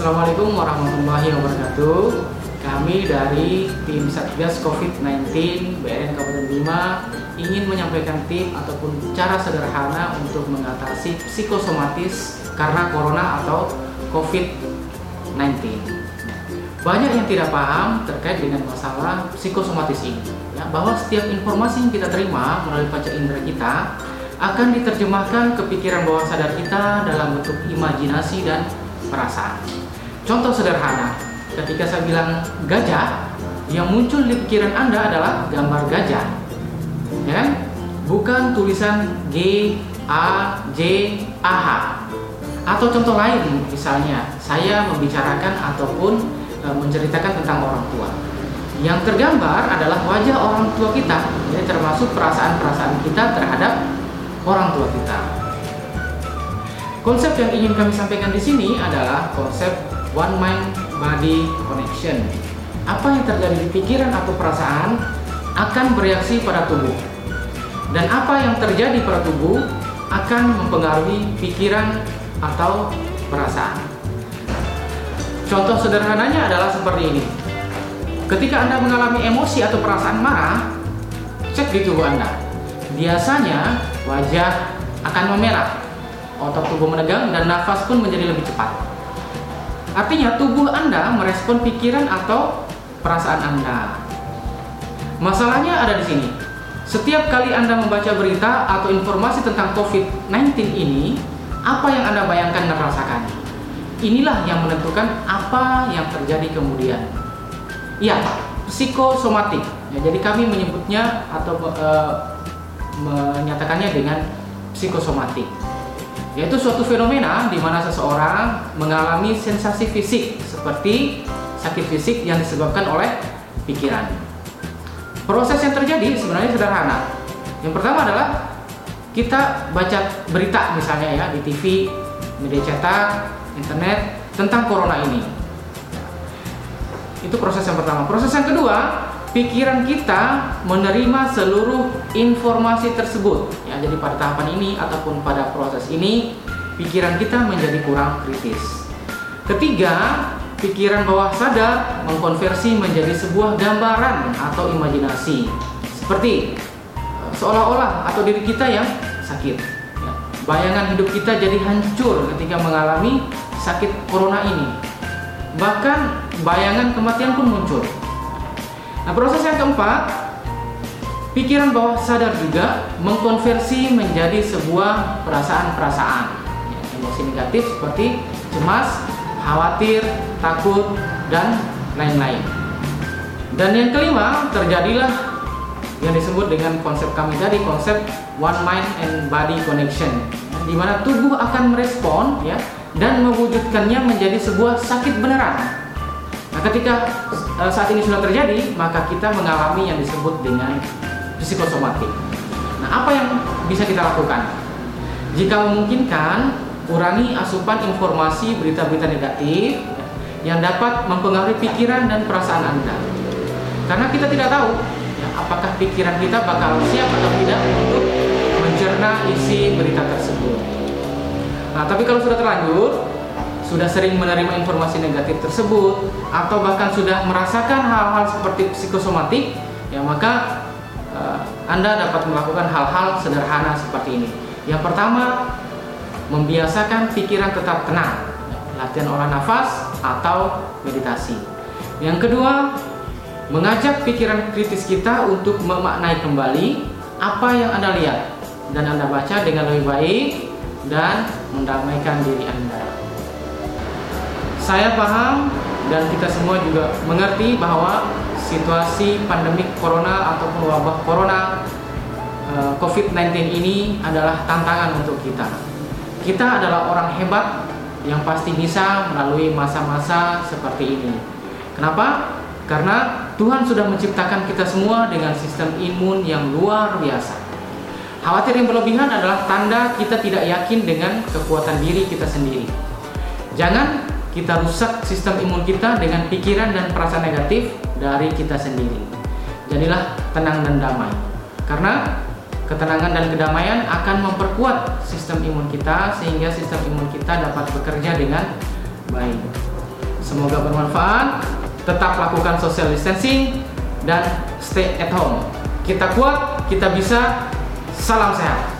Assalamualaikum warahmatullahi wabarakatuh. Kami dari tim Satgas COVID-19 BRN Kabupaten Bima ingin menyampaikan tip ataupun cara sederhana untuk mengatasi psikosomatis karena corona atau COVID-19. Banyak yang tidak paham terkait dengan masalah psikosomatis ini, ya, bahwa setiap informasi yang kita terima melalui panca indera kita akan diterjemahkan ke pikiran bawah sadar kita dalam bentuk imajinasi dan perasaan. Contoh sederhana, ketika saya bilang gajah, yang muncul di pikiran Anda adalah gambar gajah. Ya kan? Bukan tulisan G A J A H. Atau contoh lain misalnya, saya membicarakan ataupun e, menceritakan tentang orang tua. Yang tergambar adalah wajah orang tua kita, jadi termasuk perasaan-perasaan kita terhadap orang tua kita. Konsep yang ingin kami sampaikan di sini adalah konsep one mind body connection. Apa yang terjadi di pikiran atau perasaan akan bereaksi pada tubuh. Dan apa yang terjadi pada tubuh akan mempengaruhi pikiran atau perasaan. Contoh sederhananya adalah seperti ini. Ketika Anda mengalami emosi atau perasaan marah, cek di tubuh Anda. Biasanya wajah akan memerah, otot tubuh menegang dan nafas pun menjadi lebih cepat. Artinya tubuh Anda merespon pikiran atau perasaan Anda. Masalahnya ada di sini. Setiap kali Anda membaca berita atau informasi tentang COVID-19 ini, apa yang Anda bayangkan dan rasakan? Inilah yang menentukan apa yang terjadi kemudian. Ya, psikosomatik. Ya, jadi kami menyebutnya atau e, menyatakannya dengan psikosomatik. Yaitu suatu fenomena di mana seseorang mengalami sensasi fisik seperti sakit fisik yang disebabkan oleh pikiran. Proses yang terjadi sebenarnya sederhana. Yang pertama adalah kita baca berita misalnya ya di TV, media cetak, internet tentang corona ini. Itu proses yang pertama. Proses yang kedua, pikiran kita menerima seluruh informasi tersebut. Ya, jadi pada tahapan ini ataupun pada proses ini, pikiran kita menjadi kurang kritis. Ketiga, pikiran bawah sadar mengkonversi menjadi sebuah gambaran atau imajinasi. Seperti eh, seolah-olah atau diri kita yang sakit. Ya, bayangan hidup kita jadi hancur ketika mengalami sakit corona ini. Bahkan bayangan kematian pun muncul. Nah, proses yang keempat, pikiran bawah sadar juga mengkonversi menjadi sebuah perasaan-perasaan. Ya, emosi negatif seperti cemas, khawatir, takut, dan lain-lain. Dan yang kelima, terjadilah yang disebut dengan konsep kami tadi, konsep one mind and body connection, di mana tubuh akan merespon ya dan mewujudkannya menjadi sebuah sakit beneran. Nah, ketika uh, saat ini sudah terjadi, maka kita mengalami yang disebut dengan psikosomatik. Nah, apa yang bisa kita lakukan? Jika memungkinkan, kurangi asupan informasi berita-berita negatif yang dapat mempengaruhi pikiran dan perasaan Anda. Karena kita tidak tahu ya, apakah pikiran kita bakal siap atau tidak untuk mencerna isi berita tersebut. Nah, tapi kalau sudah terlanjur, sudah sering menerima informasi negatif tersebut, atau bahkan sudah merasakan hal-hal seperti psikosomatik, ya maka uh, Anda dapat melakukan hal-hal sederhana seperti ini. Yang pertama, membiasakan pikiran tetap tenang, latihan olah nafas atau meditasi. Yang kedua, mengajak pikiran kritis kita untuk memaknai kembali apa yang Anda lihat dan Anda baca dengan lebih baik dan mendamaikan diri Anda. Saya paham dan kita semua juga mengerti bahwa situasi pandemik corona ataupun wabah corona eh, COVID-19 ini adalah tantangan untuk kita. Kita adalah orang hebat yang pasti bisa melalui masa-masa seperti ini. Kenapa? Karena Tuhan sudah menciptakan kita semua dengan sistem imun yang luar biasa. Khawatir yang berlebihan adalah tanda kita tidak yakin dengan kekuatan diri kita sendiri. Jangan kita rusak sistem imun kita dengan pikiran dan perasaan negatif dari kita sendiri. Jadilah tenang dan damai. Karena ketenangan dan kedamaian akan memperkuat sistem imun kita sehingga sistem imun kita dapat bekerja dengan baik. Semoga bermanfaat. Tetap lakukan social distancing dan stay at home. Kita kuat, kita bisa. Salam sehat.